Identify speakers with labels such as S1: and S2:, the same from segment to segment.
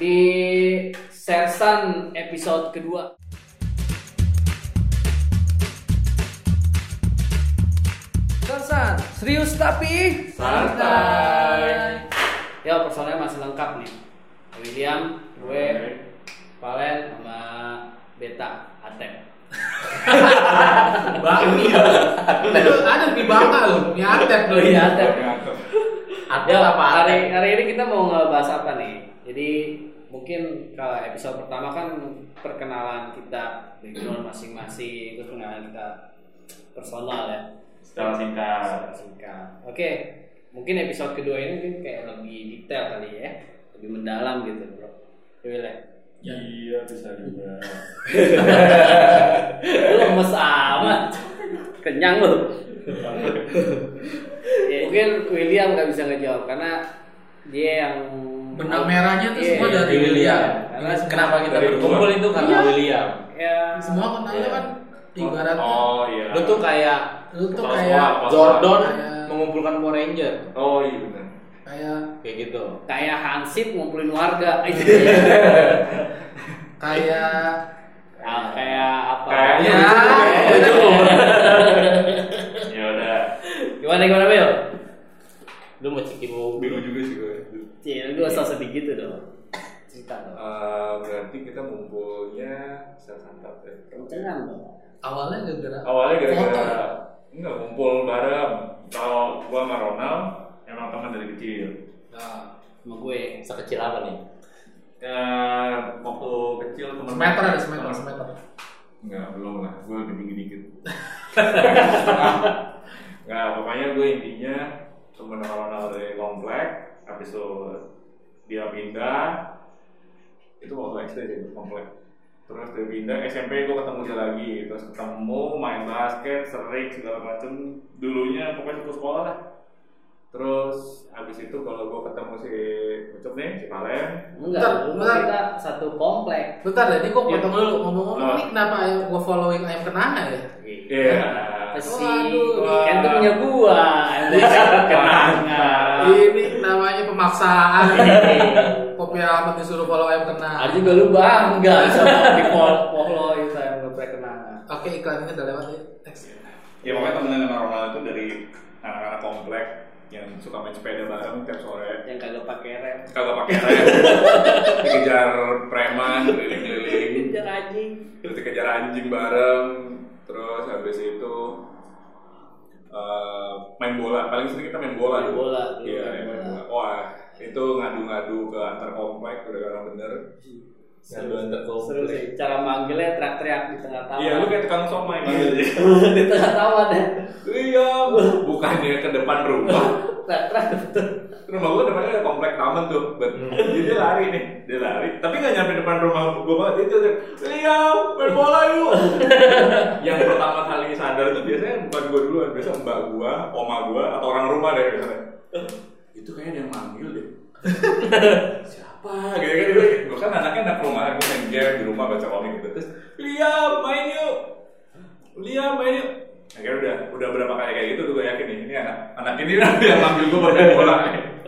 S1: di Sersan episode kedua. Sersan, serius tapi
S2: Santai.
S1: Ya personelnya masih lengkap nih. William, gue, Valen, sama Beta, Atep.
S3: Bangki ya. Itu ada di Bangka loh, nyatet loh.
S1: Iya, Atep.
S3: Ada
S1: Ya,
S3: apa?
S1: hari, hari ini kita mau ngebahas apa nih? Jadi mungkin kalau episode pertama kan perkenalan kita background masing-masing, terus perkenalan kita personal ya.
S2: Secara singkat.
S1: Secara singkat. Oke, mungkin episode kedua ini mungkin kayak lebih detail kali ya, lebih mendalam gitu bro. Coba ya.
S2: Iya bisa juga.
S1: Lu lemes amat, kenyang lu. ya, mungkin William nggak bisa ngejawab karena dia yang
S3: Benang merahnya tuh
S1: Iya,
S3: semua dari
S1: iya.
S3: William.
S1: Karena
S4: Kenapa kita
S2: Dari
S4: berkumpul itu karena
S3: Iya.
S4: William.
S1: ya
S3: Semua kenalnya kan ibarat
S2: Oh iya.
S4: Lu tuh kayak
S3: lu tuh
S2: Kepala
S3: kayak
S4: Jordan
S3: Kayak-
S4: mengumpulkan Power Ranger.
S2: Oh iya benar.
S3: kayak
S4: Kayak gitu.
S1: kayak Hansip ngumpulin warga
S3: kayak
S1: Ah, kayak apa
S2: Kayaknya
S3: Ya,
S2: begitu.
S3: ya.
S2: Ya udah.
S1: Gimana gimana Bel?
S4: Lu mau cikimu
S2: Bingung juga sih gue.
S1: Cil, lu asal sedih gitu dong cerita dong
S2: Eh, berarti kita ngumpulnya sel santap ya.
S1: kencengan dong
S3: awalnya gara-gara
S2: Awalnya gara-gara enggak ngumpul bareng. Kalau gua sama Ronald emang teman dari kecil.
S3: nah,
S1: sama gue
S4: sekecil apa nih?
S2: Ya, waktu kecil teman
S3: semeter ada semeter semeter
S2: Enggak, belum lah. Gue lebih tinggi dikit pokoknya gue intinya temen Ronald dari komplek. Habis itu dia pindah. Itu waktu SD sih, komplek. Terus dia pindah, SMP gue ketemu dia lagi. Terus ketemu, main basket, sering segala macem. Dulunya pokoknya satu sekolah lah. Terus habis itu kalau gue ketemu si Ucup nih, si Valen.
S1: enggak
S3: Bentar,
S1: dulu
S3: bentar.
S1: kita satu komplek
S3: bentar deh, ini kok
S2: Iya.
S3: potong dulu ngomong-ngomong
S2: Nah.
S3: ini kenapa gua following ayam kenanga ya?
S2: Iya.
S1: apa sih
S3: Waduh.
S1: kan itu punya gua yang kenangan
S3: Ini namanya pemaksaan. Kopi amat disuruh follow ayam kenanga.
S1: Aja juga lu bangga sama di follow itu yang gue kenangan
S3: Oke, iklan ini udah lewat ya. Next.
S2: Ya pokoknya temenan sama Ronald itu dari anak-anak komplek yang suka main sepeda bareng tiap sore.
S1: yang kagak pakai rem
S2: Kagak pakai rem, dikejar preman keliling-keliling,
S1: kejar anjing
S2: terus dikejar anjing bareng, terus habis itu eh, main bola. Paling sering kita main bola.
S1: Main bola,
S2: Iya,
S1: main bola.
S2: Wah, itu ngadu-ngadu ke antar komplek udah karena bener.
S4: Ngadu antar komplek.
S1: seru sih. cara manggilnya teriak-teriak di tengah taman.
S2: Iya, lu kayak tukang somai manggil. Dia.
S1: di tengah taman ya.
S2: Iya, bukannya ke depan rumah.
S1: teriak-teriak
S2: rumah gua depannya ada komplek taman tuh. Bet. jadi dia lari nih. Dia lari. Tapi nggak nyampe depan rumah gua banget. Dia tuh iya main bola yuk. Yang pertama kali sadar tuh biasanya bukan gua duluan. Biasa mbak gua oma gua atau orang rumah deh biasanya itu kayaknya dia yang manggil deh. Siapa? Gitu. Kan gua kan anaknya anak rumahan gua main game di rumah baca komik gitu. Terus Liam main yuk. Liam main yuk. Akhirnya udah udah berapa kali kayak gitu tuh gue yakin nih ini anak anak ini nanti yang manggil gue buat main bola.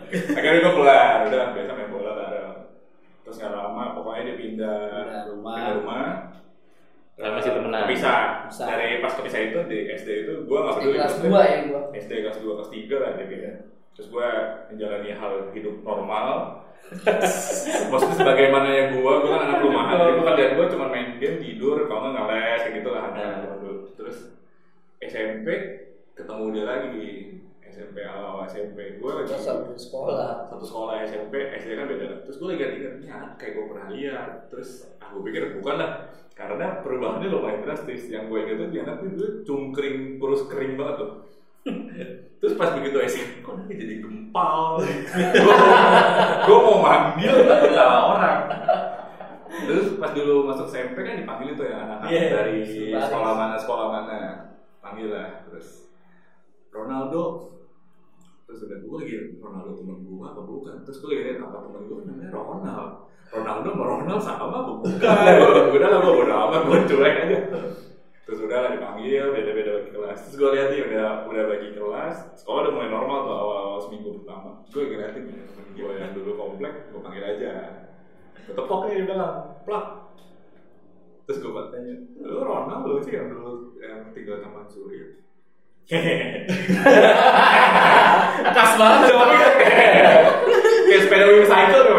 S2: Akhirnya gue keluar udah biasa main bola bareng. Terus nggak lama pokoknya dia pindah
S1: Pindah rumah.
S2: pindah rumah.
S4: Tapi masih
S2: Eh,
S4: temenan.
S2: kepisah
S1: Kepisah.
S2: dari pas kepisah itu di SD itu gue nggak peduli
S1: kelas
S2: maksudnya.
S1: 2 ya gua.
S2: SD kelas 2 kelas 3 lah dia pindah terus gue menjalani hal hidup normal. Maksudnya sebagaimana yang gue gue kan anak rumahan. Jadi gue kerjaan gue cuma main game tidur kalau nggak ngeles kayak gitu lah terus SMP ketemu dia lagi. SMP awal SMP gue lagi
S1: satu sekolah.
S2: Satu sekolah SMP SD kan beda. Terus gue lagi ingat ini anak kayak gue pernah lihat. Terus aku pikir bukan lah karena perubahannya lumayan drastis. Yang gue ingat tuh dia anak dulu cungkring kurus kering banget tuh terus pas begitu SMP kok dia jadi gempal? Gue mau manggil tapi salah orang. Terus pas dulu masuk SMP kan dipanggil itu ya anak-anak
S1: Iya,
S2: dari
S1: sebaris.
S2: sekolah mana sekolah mana. Panggil lah terus Ronaldo. Terus udah gue lagi Ronaldo temen gue apa bukan? Terus gue lagi liat apa temen gue namanya Ronald? Ronaldo sama Ronald sama apa bukan? Udah lah gue udah amat gue cuek aja. Terus udah lah dipanggil beda-beda gue lihat nih udah udah bagi kelas sekolah udah mulai normal tuh awal, -awal seminggu pertama gue liatin ya temen gue yang dulu komplek gue panggil aja Gue tepoknya dia bilang, plak. Terus gue tanya, lu Ronaldo sih yang dulu yang tinggal sama Surya. Hehehe.
S3: Kas banget.
S2: Jawabnya kayak sepeda wheel cycle tuh.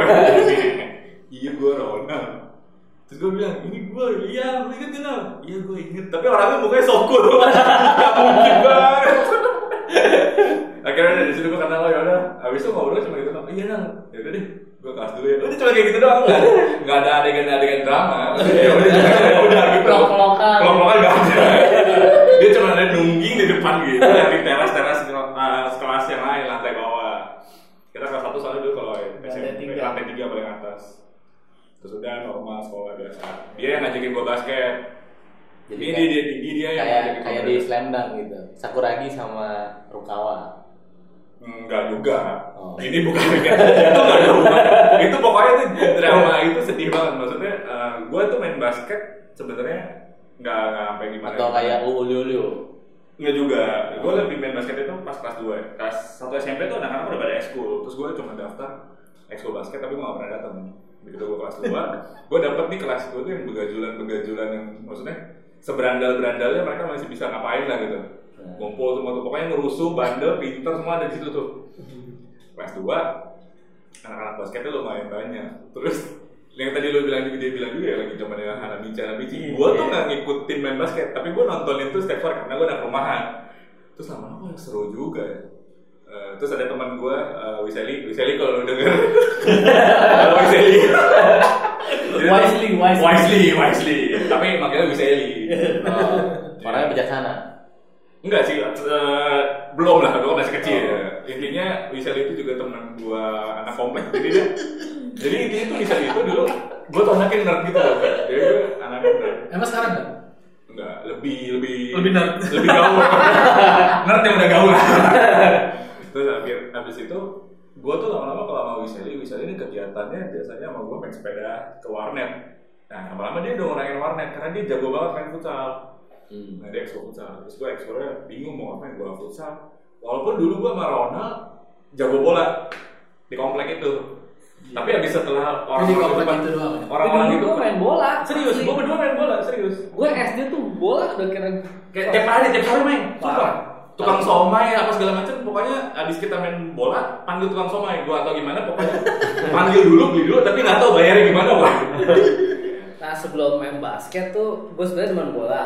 S2: iya gue Ronald. Terus gue bilang, ini gue, iya, lu inget kenal? Iya gue inget, tapi orangnya mukanya sokur Gak mungkin banget Akhirnya dari situ gue kenal lo, yaudah Abis itu ngobrol cuma gitu, iya nang, yaudah deh Gue kelas dulu ya, udah cuma kayak gitu doang. Gak ada, gak ada adegan-adegan drama. Ya udah, ya udah gitu.
S1: Pelok-pelokan.
S2: Pelok-pelokan gak ada. Dia cuma ada nungging di depan gitu. Di teras-teras uh, kelas yang lain, lantai bawah. Kita kelas satu soalnya dulu kalau SMP, lantai tiga paling atas terus udah normal sekolah biasa. Dia yang ngajakin gua basket.
S4: Jadi
S2: ini
S4: kayak-
S2: dia, dia, dia yang
S4: kayak
S2: ngajakin
S4: kayak di. Slam Dunk gitu. Sakuragi sama Rukawa.
S2: enggak juga.
S4: Oh.
S2: ini bukan itu nggak ada hubungan itu pokoknya itu drama. Itu sedih banget. Maksudnya eh, gua tuh main basket sebenarnya nggak nggak sampai gimana
S4: Atau kayak Uliulio.
S2: Enggak juga, gue lebih main basket itu pas kelas 2 Kelas 1 SMP tuh anak-anak udah pada ekskul. Terus gue cuma daftar ekskul basket tapi gue gak pernah datang Begitu gue kelas 2, gue dapet nih kelas 2 tuh yang begajulan-begajulan yang Maksudnya seberandal-berandalnya mereka masih bisa ngapain lah gitu. Ngumpul semua tuh, pokoknya ngerusuh, bandel, pinter semua ada di situ tuh. Kelas 2, anak-anak basketnya lumayan banyak. Terus yang tadi lo bilang juga dia bilang juga ya lagi zamannya Hanabici Hanabici gue tuh nggak ngikutin main basket tapi gue nontonin tuh setiap sore karena gue anak rumahan terus lama-lama seru juga ya Eh, terus ada teman gue uh, Wiseli Wiseli kalau lu denger Wiseli
S1: Wisely, wisely.
S2: Wisely Wisely tapi makanya Wiseli
S4: Oh, orangnya bijaksana.
S2: Enggak sih, eh, belum lah, gue masih kecil ya. Intinya Wisel itu juga teman gue anak komplek, jadi dia jadi intinya tuh Wisel itu dulu gue tuh anaknya nerd gitu loh, jadi gue anaknya nerd.
S3: Emang sekarang kan?
S2: Enggak, lebih lebih
S3: Lebih nerd.
S2: lebih gaul. nerd yang udah gaul. Habis itu gue tuh lama-lama kalau sama Wiseli, Wiseli ini kegiatannya biasanya sama gue main sepeda ke warnet. Nah, lama-lama dia udah ngurangin warnet karena dia jago banget main futsal.
S4: Hmm.
S2: Nah dia ekskul futsal, terus gue ekskulnya bingung mau ngapain gue futsal Walaupun dulu gue sama Ronald jago bola di komplek itu Tapi abis setelah
S3: di komplek
S2: depan-
S3: itu doang ya?
S2: Orang-orang itu
S1: main bola.
S2: Serius, gue berdua main bola, serius
S1: Gue SD tuh bola udah kira
S2: Kayak tiap hari, tiap hari main,
S1: Parah.
S2: Tukang somai apa segala macam, pokoknya abis kita main bola, panggil tukang somai, gue atau gimana, pokoknya panggil dulu, beli dulu, tapi nggak tahu bayarnya gimana, wah.
S1: Nah sebelum main basket tuh gue sebenarnya demen bola.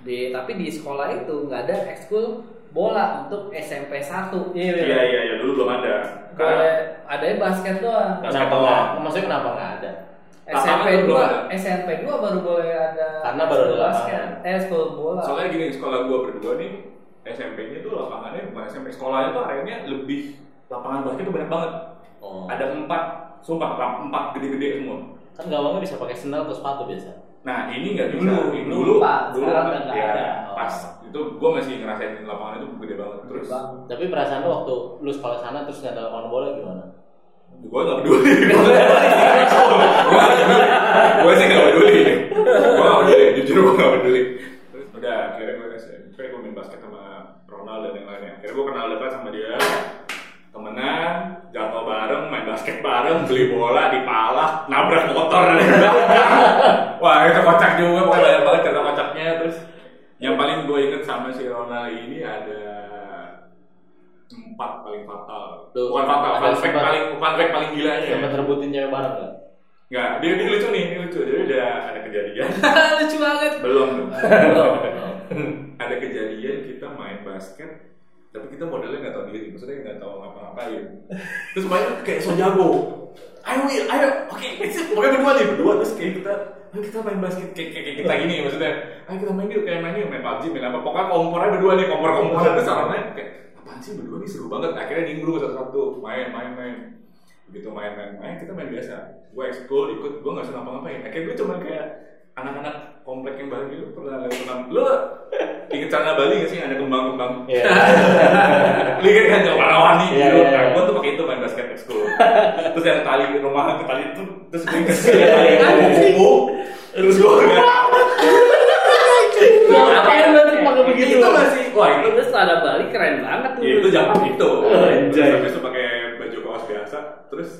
S1: Di tapi di sekolah itu nggak ada ekskul bola untuk SMP 1
S2: Iya iya iya, dulu belum ada.
S1: Boleh
S2: Karena
S1: ada basket doang.
S4: Kenapa nggak? Maksudnya kenapa nggak ada?
S1: SMP. 2 SMP 2 baru boleh ada
S4: Karena baru ada
S1: basket. Eh ekskul bola.
S2: Soalnya gini, sekolah gua berdua nih, SMP-nya tuh lapangannya bukan SMP, sekolahnya tuh areanya lebih lapangan basket tuh banyak banget.
S4: Oh.
S2: Ada empat, sumpah empat gede-gede semua.
S4: Kan gawangnya bisa pakai sendal atau sepatu biasa.
S2: Nah ini nggak bisa,
S1: Dulu,
S2: Ini
S1: dulu
S2: dulu,
S1: Pak.
S2: dulu
S1: Sekarang
S2: kan, ya,
S1: ada.
S2: pas itu gua masih ngerasain lapangan itu gede banget terus.
S1: Bang.
S4: Tapi perasaan lu waktu lu sekolah sana terus nggak ada lapangan bola gimana?
S2: Gue gak peduli. gue sih gak peduli. Gue gak peduli. Jujur gue gak peduli. Terus udah akhirnya gue SMP gue main basket sama Ronald dan yang lainnya. Akhirnya gue kenal dekat sama dia. Temenan, jatuh bareng, main basket bareng, beli bola, dipalak, nabrak motor belakang. Wah itu kocak juga, pokoknya banyak banget cerita kocaknya. Terus yang paling gue inget sama si Ronald ini ada empat paling fatal.
S4: Tuh,
S2: Bukan fatal, fun fact paling fun fact paling gilanya.
S4: Sempat rebutin cewek bareng nggak?
S2: Enggak, dia, dia lucu nih, dia lucu. Dia udah ada kejadian.
S1: Lucu banget.
S2: Belum.
S1: Belum.
S2: ada kejadian basket, tapi kita modelnya nggak tahu diri, maksudnya nggak tahu ngapa-ngapain. Terus tuh kayak so jago. Ayo, ayo, oke, pokoknya berdua nih, berdua. Terus kayak kita, ayo kita main basket. Kayak, kayak, kita gini, maksudnya, ayo kita main yuk, kayak main yuk, main PUBG, main apa, pokoknya kompornya berdua nih, kompor-komporan. Terus orangnya kayak, apaan sih berdua nih? Seru banget, akhirnya nimbrung satu-satu, main, main, main, begitu main, main, main, kita main biasa, gue ekskul, ikut, gue nggak usah ngapa-ngapain, akhirnya gue cuma kayak anak-anak komplek yang baru gitu, pernah lihat pernah, lu inget celana Bali gak sih ada kembang-kembang?
S4: Iya.
S2: Lihat kan yang warna-warni
S4: Iya,
S2: gitu.
S4: iya,
S2: Nah,
S4: iya.
S2: gue tuh pakai itu main basket ekskul. terus yang tali rumah ke tali itu terus gue kasih tali yang kubu. Terus gue
S1: Ngapain berarti pakai
S2: begitu itu masih wah itu
S1: Itu setelah ada Bali keren banget tuh.
S2: ya, itu zaman itu.
S1: Oh, anjay.
S2: Habis itu pakai baju kaos biasa. Terus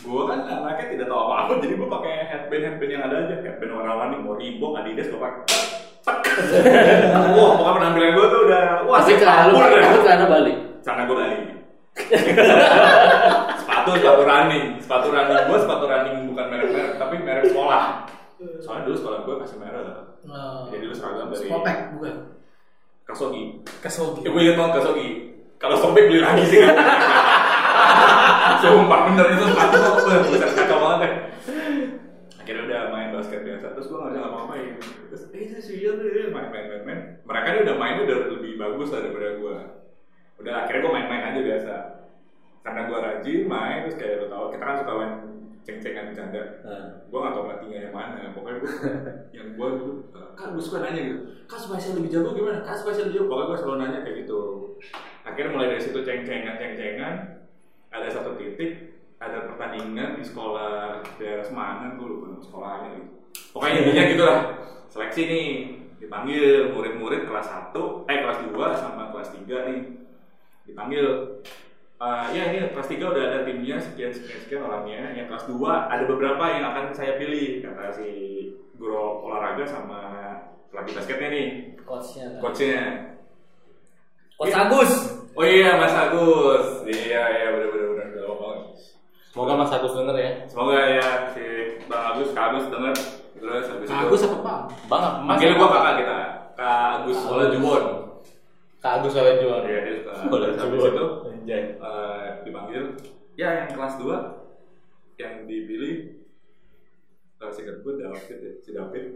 S2: gue kan anaknya tidak tahu apa-apa jadi gue pakai headband headband yang ada aja. Headband warna-warni mau Reebok Adidas gue pakai. Wah pokoknya penampilan gue tuh udah wah sih
S4: celana lu,
S2: kapur deh
S4: tapi celana balik.
S2: sana gue balik. Sepatu sepatu running. Sepatu running gue sepatu running bukan merek-merek tapi merek sekolah. Soalnya dulu sekolah gue kasih merek
S3: Nah,
S2: jadi dulu seragam dari
S3: Kopek bukan.
S2: Kasogi.
S3: Kesogi.
S2: ya gue inget banget Kasogi. Kalau sobek beli lagi sih kan. Sumpah bener itu sepatu kok. Bisa kacau banget deh akhirnya udah main basket biasa terus gue nggak bisa ngapa-ngapain terus eh itu sih iya iya, main main main main mereka ini udah mainnya udah lebih bagus lah daripada gue udah akhirnya gue main-main aja biasa. Karena gue rajin main terus kayak lo tau kita kan suka main ceng-cengan bercanda.
S4: Nah.
S2: gue gak tau pelatihnya yang mana pokoknya gue yang gue dulu kan gue suka nanya gitu kak supaya saya lebih jago gimana? Kak supaya saya lebih jago. Pokoknya gue selalu nanya kayak gitu. Akhirnya mulai dari situ ceng-cengan ceng-cengan. Ada satu titik ada pertandingan di sekolah daerah Semangan gue lupa sekolahnya gitu. Pokoknya intinya gitu lah seleksi nih dipanggil murid-murid kelas 1 eh kelas 2 sama kelas 3 nih dipanggil. Eh, ya ini kelas 3 udah ada timnya sekian sekian sekian orangnya. Yang kelas 2 ada beberapa yang akan saya pilih kata si guru olahraga sama pelatih basketnya nih.
S1: Coachnya.
S2: coachnya.
S1: Coach Agus.
S2: oh iya Mas Agus. Iya iya bener bener bener. Udah banget.
S4: Semoga Mas Agus denger ya.
S2: semoga ya si Bang Agus Kak Agus denger. Terus habis itu
S3: Agus apa bang?
S4: Bang, Mas
S2: manggil gua kakak kita. Kak Agus Ola Juwon
S4: Kak Agus jual.
S2: iya dia suka
S4: Oleh
S2: terus habis itu eh, dipanggil. Ya yang kelas 2 yang dipilih uh, singkat gue David ya, si David.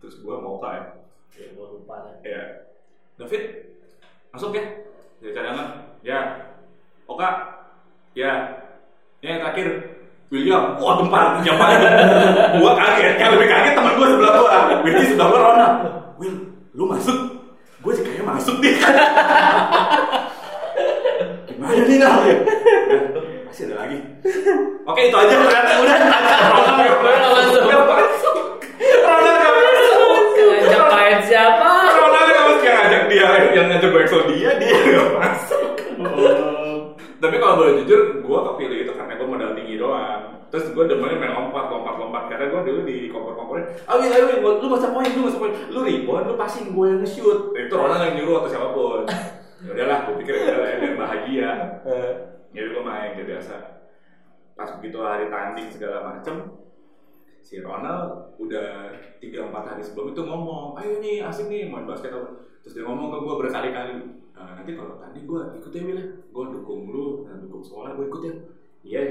S2: Terus gue mau ya.
S1: Ya, gua lupa deh.
S2: ya. David masuk ya? Dari cadangan. Ya. Oka. Ya. Ini yang terakhir. William. Wah gempar. Siapa gua kaget. Yang lebih kaget teman gua sebelah gua. Willy sebelah gua Rona. Will lu masuk? Gua sih kayaknya masuk nih gimana nih Nal udah masih ada lagi oke itu aja ternyata udah Rona nggak masuk nggak masuk Rona nggak masuk
S1: Ngajak main siapa?
S2: Rona nggak masuk yang ngajak dia yang ngajak gue dia dia nggak masuk tapi kalau boleh jujur, gue kepilih itu karena gue modal tinggi doang. Terus gue demennya main lompat, lompat, lompat. Karena gue dulu di kompor-kompornya, ayo, ayo, ayo, lu masa poin, lu masa poin. Lu rebound, lu passing, gue yang nge-shoot. Itu Ronald yang nyuruh atau siapa pun. Ya udahlah, gue pikir ya udahlah, biar bahagia. Jadi gue main kayak biasa. Pas begitu hari tanding segala macem, si Ronald udah 3-4 hari sebelum itu ngomong, ayo nih asik nih main basket apa. Terus dia ngomong ke gue berkali-kali, "Nah, nanti kalau tanding gue ikut ya Will ya, gue dukung lu dan dukung sekolah gue ikut ya. Iya.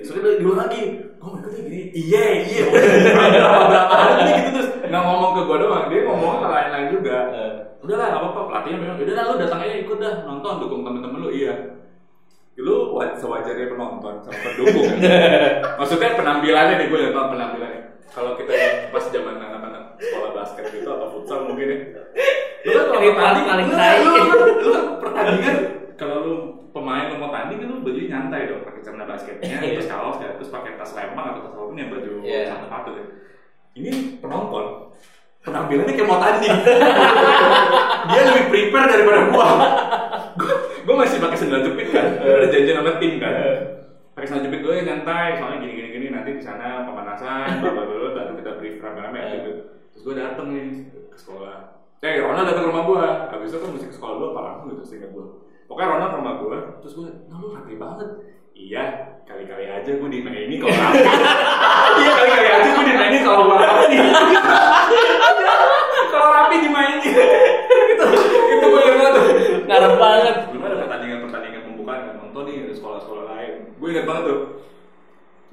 S2: Besoknya dia lagi, gue mau ikut ya gini. Iya, iya. Berapa berapa hari gitu terus nggak ngomong ke gue doang, dia ngomong ke lain-lain juga. Udah lah, nggak apa-apa pelatihnya bilang, udah lah lu datang aja ikut dah nonton dukung temen-temen lu. Iya. Lu wa- sewajarnya penonton sama pendukung. Maksudnya penampilannya nih gue lihat penampilannya. Kalau kita pas zaman anak-anak sekolah basket gitu atau futsal mungkin ya. Lu kan kalau
S1: Ini
S2: pertanding,
S1: paling
S2: lu,
S1: tai.
S2: lu, lu, lu kan pertandingan kalau lu pemain lu mau tanding kan lu baju nyantai dong pakai celana basketnya terus kaos ya terus pakai tas lemang atau tas apa pun yang baju
S4: Iya.
S2: satu patut ya. Ini penonton penampilannya kayak mau tanding. Dia lebih prepare daripada gua. gua, gua masih pakai sendal jepit kan. Gua udah janjian sama tim kan. Pakai sendal jepit gue nyantai, soalnya gini gini gini nanti di sana pemanasan, bla bla baru kita brief rame-rame gitu. Terus gua dateng nih ke sekolah. Eh, Ronald datang ke rumah gua. Habis itu kan mesti ke sekolah dulu apa langsung gitu seingat gua. Pokoknya Ronald ke rumah gua, terus gua, nah lu rapi banget. Iya, kali-kali aja gua dimainin kalau rapi. Iya, kali-kali aja gua dimainin kalau gua rapi. kalau rapi dimainin. itu itu gue yang tuh.
S4: Ngarep banget.
S2: Belum ada pertandingan-pertandingan pembukaan kan nonton nih ada sekolah-sekolah lain. Gue ingat banget tuh.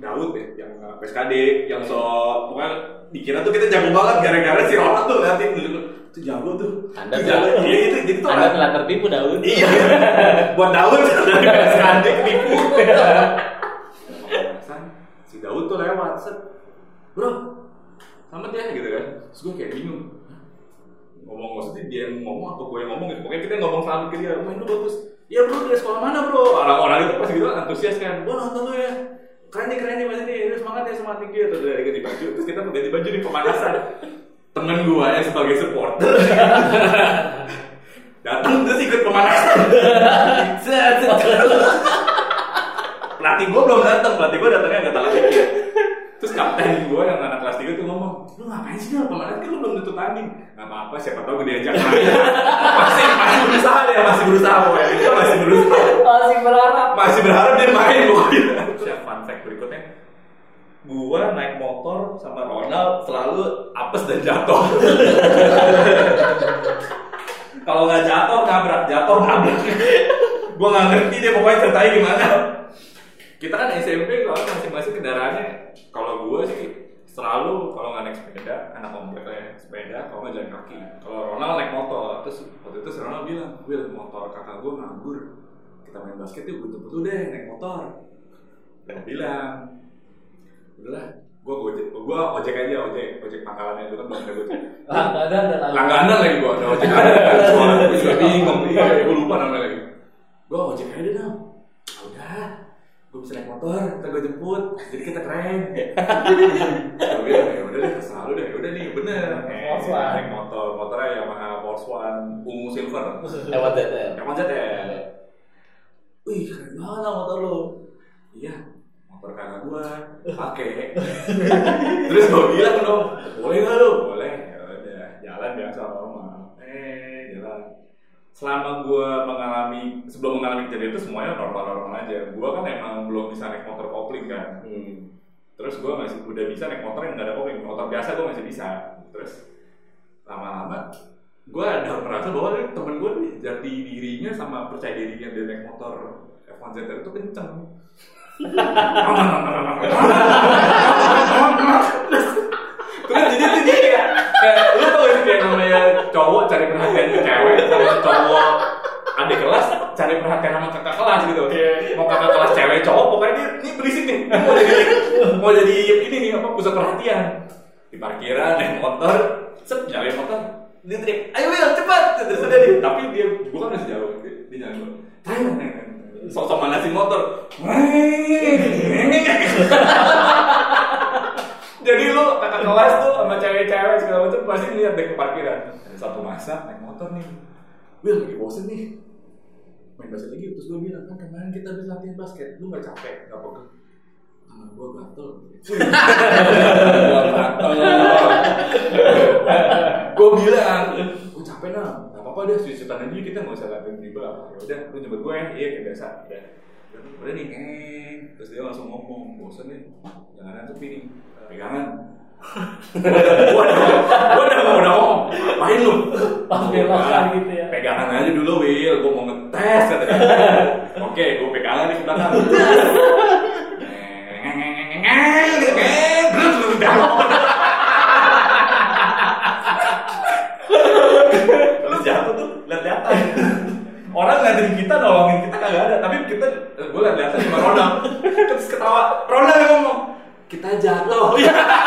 S2: Daud ya, yang uh, PSKD, yang so pokoknya dikira tuh kita jago banget gara-gara si Ronald tuh liatin dulu. Itu jago tuh.
S4: Anda
S2: Itu jago. Iya itu gitu tuh.
S4: Anda telah tertipu Daud.
S2: Iya. Buat Daud dari. Pemanasan, si Daud tuh lewat set. Bro, selamat ya gitu kan. Terus gue kayak bingung. Ngomong maksudnya dia yang ngomong atau gue yang ngomong gitu. Pokoknya kita ngomong selamat ke dia. Main lu bagus. Ya bro dari sekolah mana bro? Orang-orang itu pasti gitu antusias kan. Gue nonton lu ya. Keren nih keren nih. Lu semangat ya semangat tinggi. Terus dari ganti baju. Terus kita ganti baju di pemanasan. Temen gue ya sebagai supporter. datang terus ikut pemanasan. Pelatih gue belum datang, pelatih gue datangnya nggak tahu pikir. Terus kapten gue yang anak kelas 3 tuh ngomong, lu ngapain sih Dal? Kemarin kan lu belum tutup tanding. Gak apa-apa, siapa tahu gue diajak main. masih, masih berusaha deh, masih berusaha pokoknya. Dia masih berusaha.
S1: Masih berharap.
S2: Masih berharap dia main pokoknya. Terus yang fun fact berikutnya, gua naik motor sama Ronald selalu apes dan jatuh. Kalau nggak jatuh nabrak, jatuh nabrak. gua nggak ngerti dia pokoknya ceritanya gimana. Kita kan SMP kalau masing-masing kendaraannya, kalau gua sih selalu kalau nggak naik sepeda, anak komplek naik sepeda, kalau nggak jalan kaki. Kalau Ronald naik motor, terus waktu itu Ronald bilang, Will motor kakak gua nganggur, kita main basket yuk, gue jemput deh naik motor. Dan bilang, udahlah gue gojek gue ojek aja ojek ojek pangkalannya itu kan belum ada gojek.
S1: Langganan dan
S2: langganan. Lagi gue ada ojek ada gue juga bingung. Iya gue lupa namanya lagi. Gue ojek aja deh dong Ah, udah. Gue bisa naik motor kita gue jemput. Jadi kita keren. Gue bilang ya udah deh terserah lu deh. Udah nih bener.
S1: Force One.
S2: naik motor motornya Yamaha Force One ungu silver.
S4: Lewat
S2: yang macet ya wih keren banget motor lo iya kakak gua pakai terus gua bilang dong boleh nggak lo boleh. Ya udah jalan biasa normal eh jalan. Selama gua mengalami sebelum mengalami kejadian itu semuanya normal normal aja. Gua kan emang belum bisa naik motor kopling kan.
S4: Hmm.
S2: terus gua masih udah bisa naik motor yang nggak ada kopling. Motor biasa gua masih bisa. Terus lama-lama gue ada merasa bahwa temen gue nih jati dirinya sama percaya dirinya dia naik motor F1 ZR itu kenceng terus jadi tuh dia kayak kayak lu tau sih kayak namanya cowok cari perhatian ke cewek sama cowok. Adik kelas cari perhatian sama kakak kelas gitu. Mau kakak kelas cewek cowok pokoknya dia ini berisik nih. Mau jadi mau jadi ini nih apa pusat perhatian. Di parkiran naik motor set nyalain motor. Dia teriak ayo Will cepat. Terus dia tapi dia gua kan masih jauh dia, nyalain gua. Naik sok-sok manasin motor. Jadi lu kakak kelas tuh sama cewek-cewek segala macam pasti lihat deh ke parkiran. Ada satu masa naik motor nih. Will lagi bosen nih. Main basket lagi terus gue bilang kan kemarin kita bisa latihan basket lu nggak capek nggak pegel. Tangan gue gatel. Gue gatel. Gue bilang nah apa-apa deh aja kita nggak usah latihan dribble apa ya udah lu jemput gue ya iya kayak biasa udah udah nih ngeng terus dia langsung ngomong bosen nih jangan nih pegangan gua udah gua udah gua udah ngomong ngapain lu
S1: Pas belokan gitu ya.
S2: pegangan aja dulu Will gua mau ngetes katanya oke gua pegangan di sebelah kanan jatuh